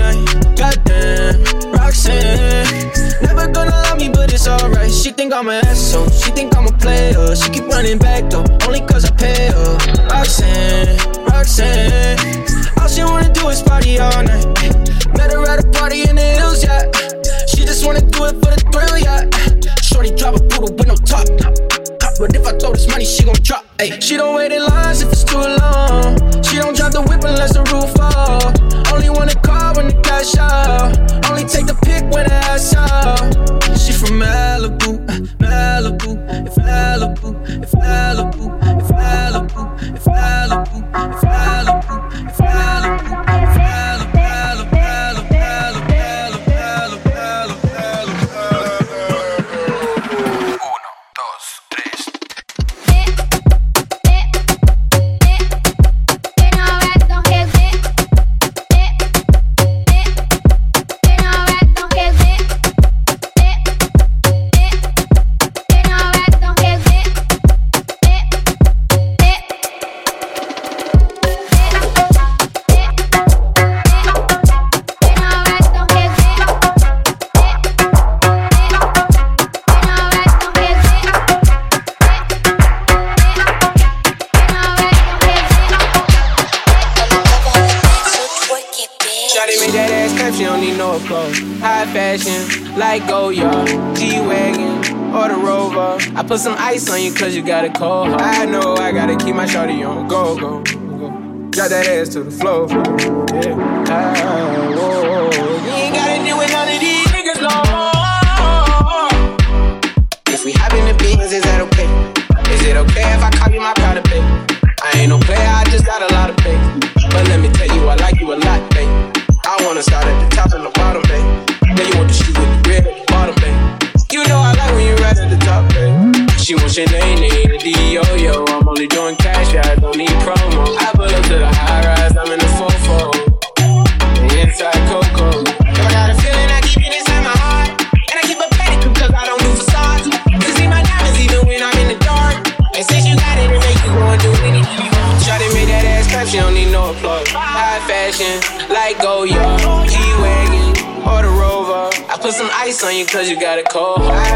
night. Goddamn, Roxanne. Never gonna love me, but it's alright. She think I'm an asshole. She think I'm a player. She keep running back though, only cause I pay her. Roxanne, Roxanne. All she wanna do is party all night. Met her at a party in the hills, yeah. She just wanna do it for the thrill, yeah. Shorty drop a poodle with no top. But if I told this money, she gon' drop. Ayy, she don't wait in lines if it's too long. She don't drop the whip unless the roof fall. Only wanna call when the cash out. Only take the pic when the ass out. She from Malibu, uh, Malibu, if Malibu, if Malibu, if Malibu, if Malibu, if Malibu, if Malibu. If Malibu. cause you got it cold.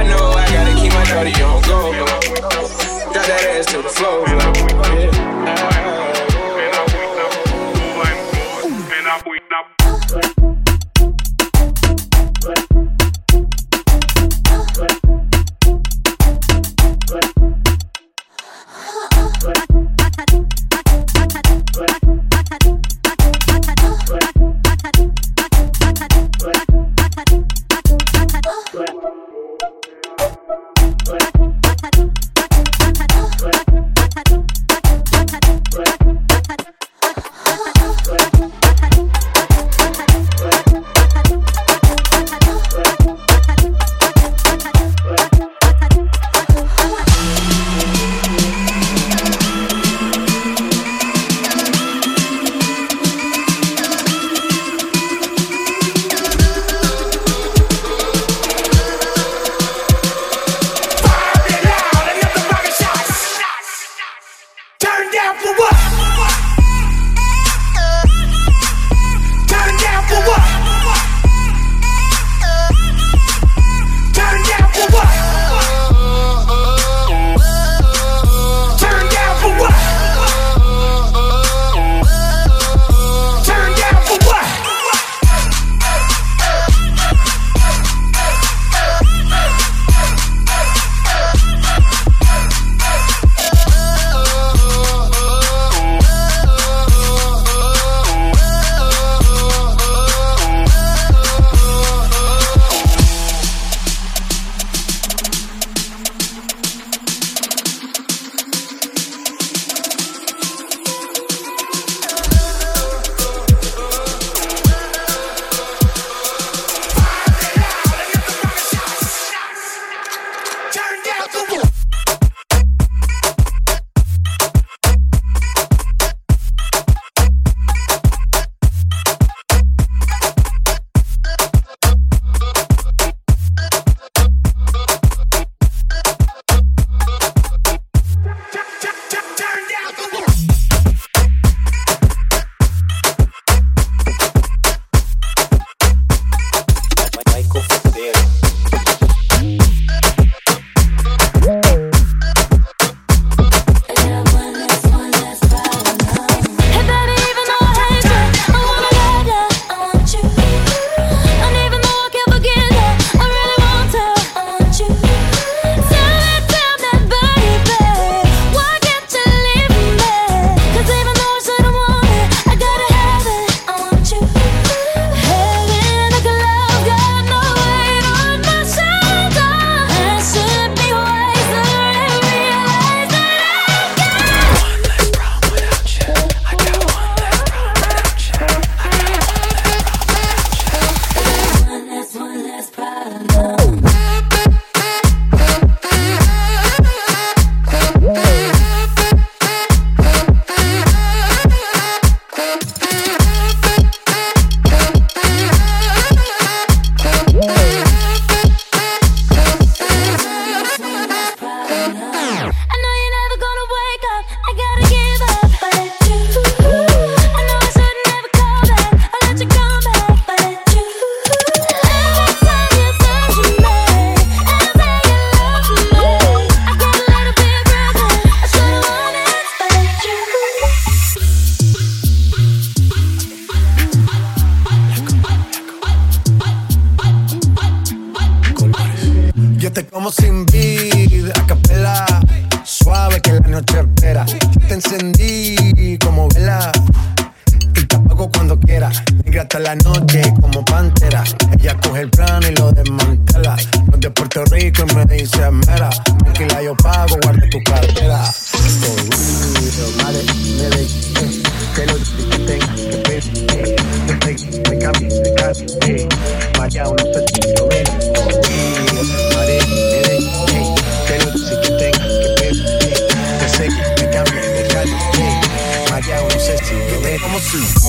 True.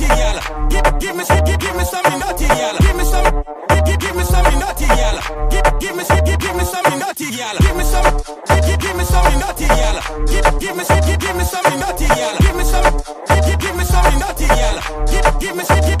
naughty, yalla. Give, give me, some, give, give me some naughty, yalla. Give me some, give, give, give me some naughty, yalla. Give, give me, some, give, give me some naughty, yalla. Give me some, give, give, give me some naughty, yalla. Give, give me, some, give, give me some naughty, yalla. Give me some, give, give, give me some naughty, yalla. Give, give me, some, give.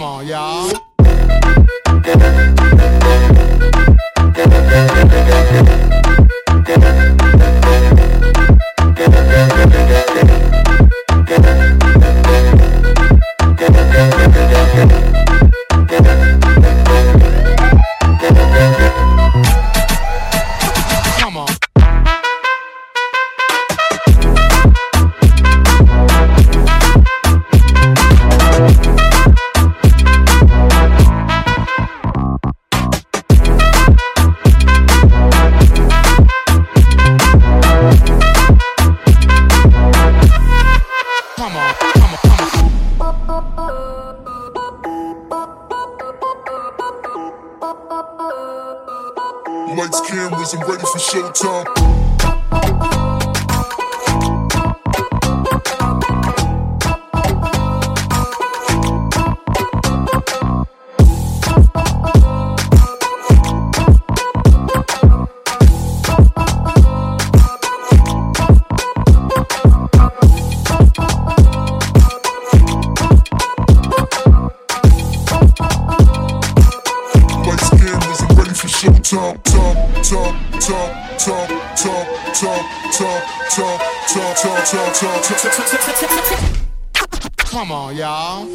Come on, y'all. talk, talk, talk, talk, talk, talk, talk, talk, talk, talk, talk, talk, talk, talk. Come on, y'all.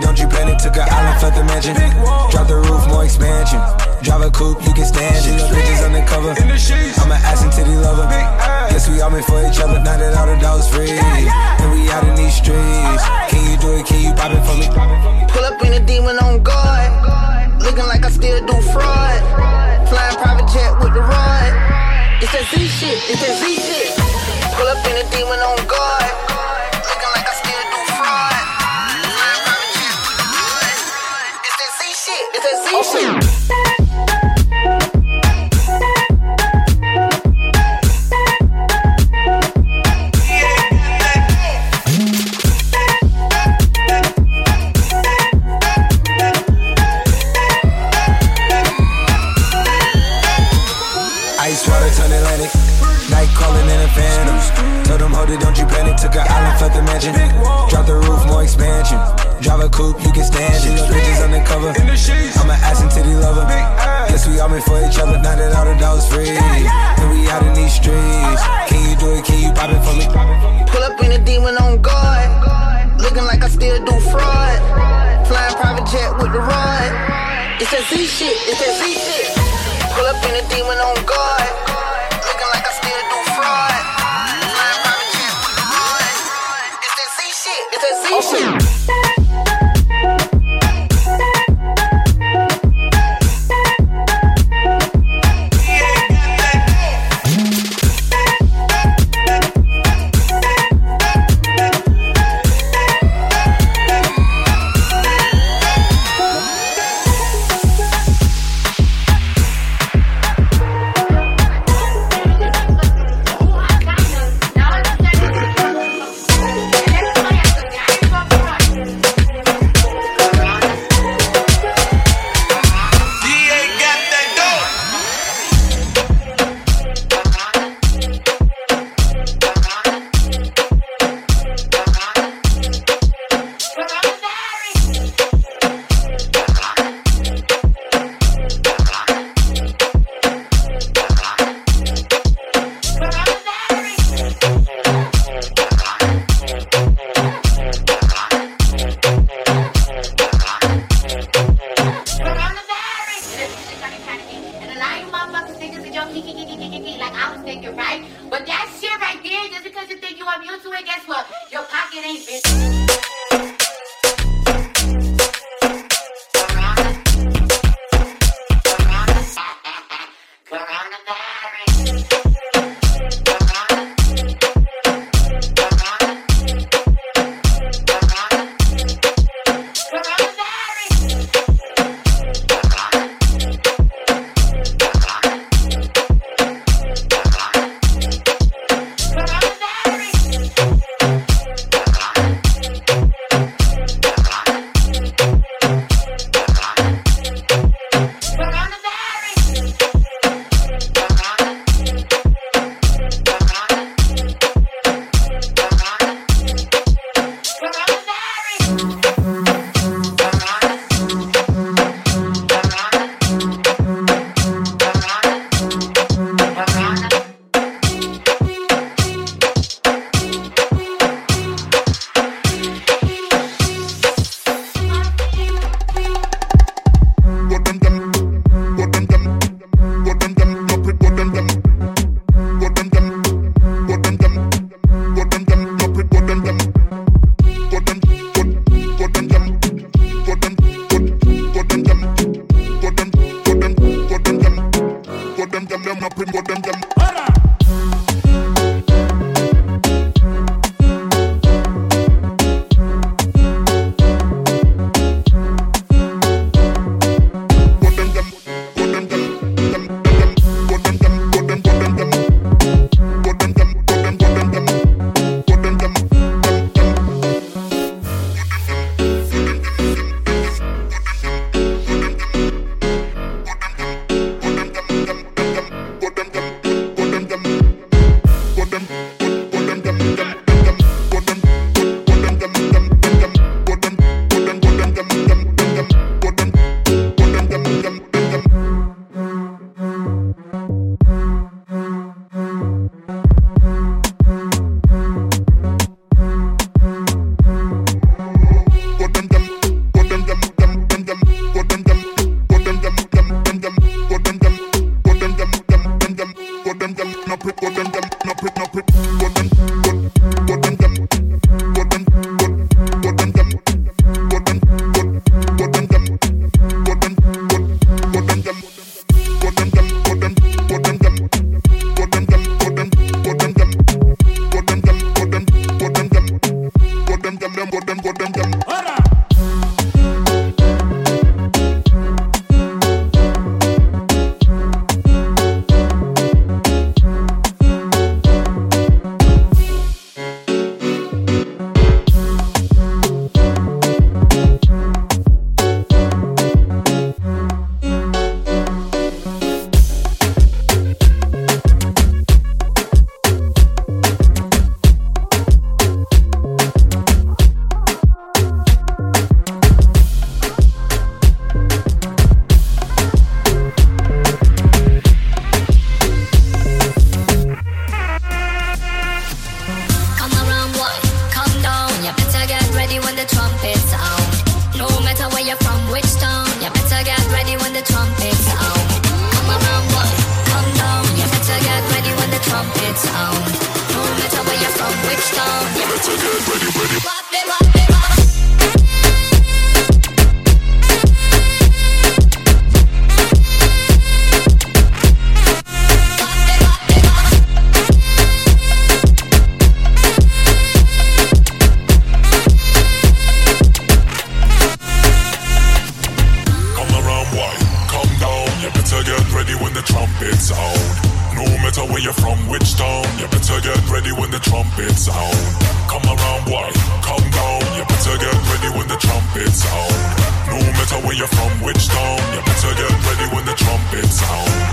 Don't you panic. Took an island, left the mansion. Drop the roof, more expansion. Drive a coupe, you can stand it. Bitches undercover. I'm an ass and titty lover. Guess we all made for each other. Now that all the dogs free, and we out in these streets. Can you do it? Can you pop it for me? Pull up in a demon on guard. Looking like I still do fraud. Flying private jet with the rod. It's that Z shit. It's that Z shit. Pull up in a demon on guard. to see shit. It, don't you panic. Took an island, left the mansion. Drop the roof, more expansion. Drive a coupe, you can stand it. Bridges undercover. I'm an ass and titty lover. Guess we all meant for each other. Now that all the dogs free. And we out in these streets. Can you do it? Can you pop it for me? Pull up in a demon on guard. Looking like I still do fraud. Flying private jet with the rod. It's that Z shit, it's that Z shit. Pull up in a demon on guard. Shit, where you're from, which town. You better get ready when the trumpet sounds.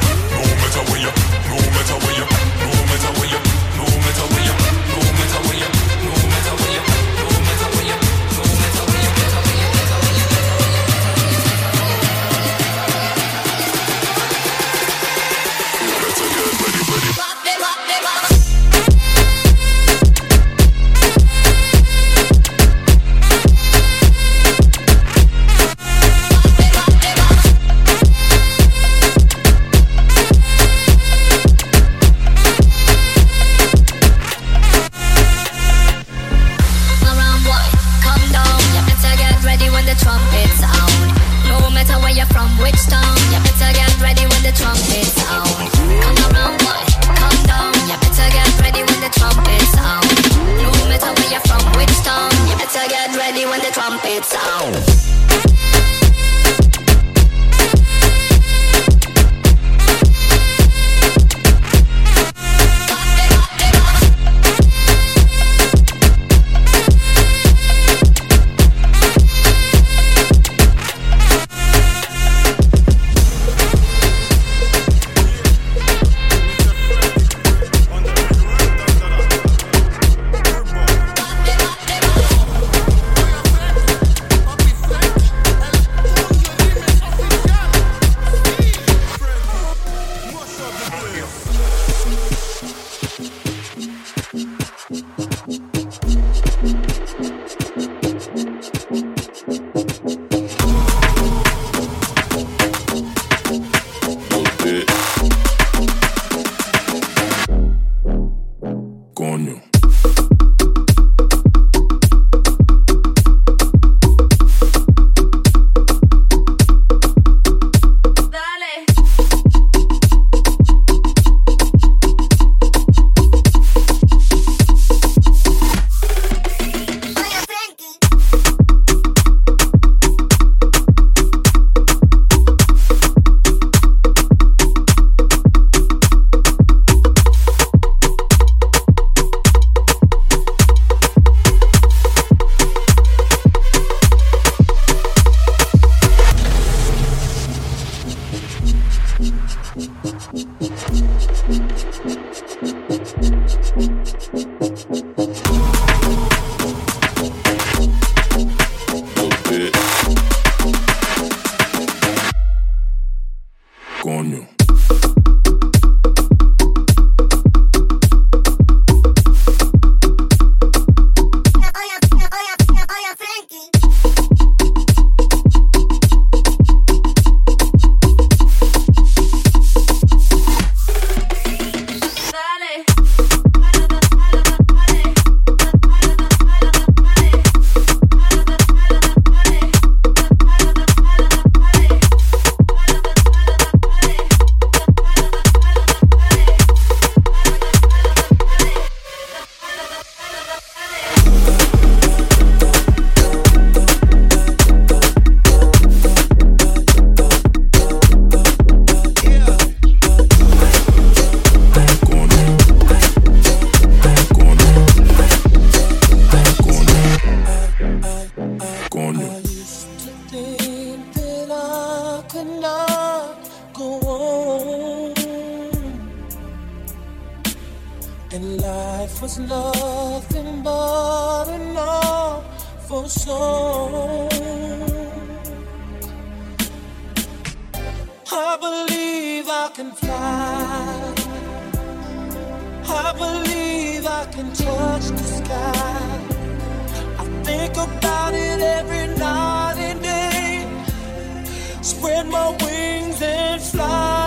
I believe I can fly. I believe I can touch the sky. I think about it every night and day. Spread my wings and fly.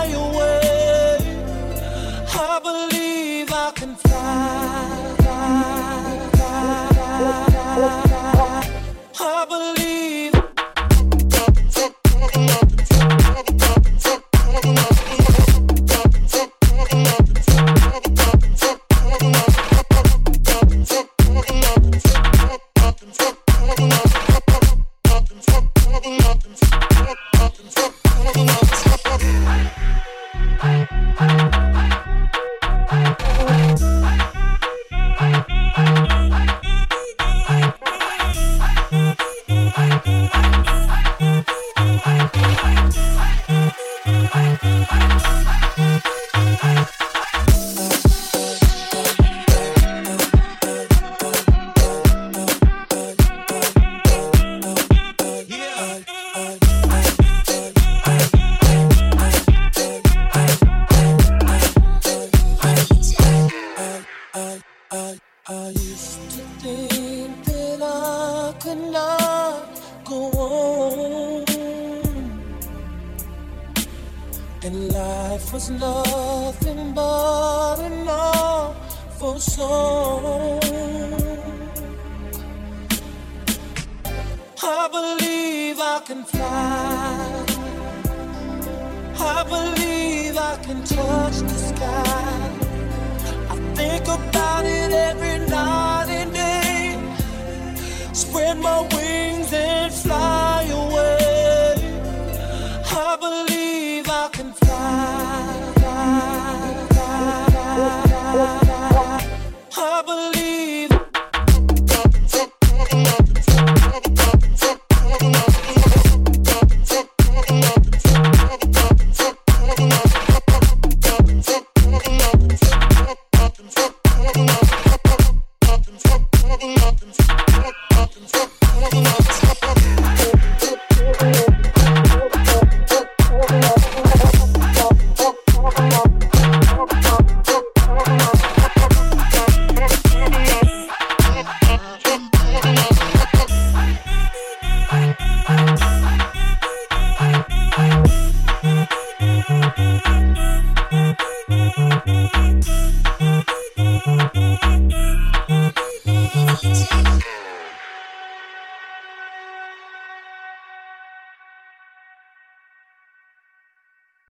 snow. I believe.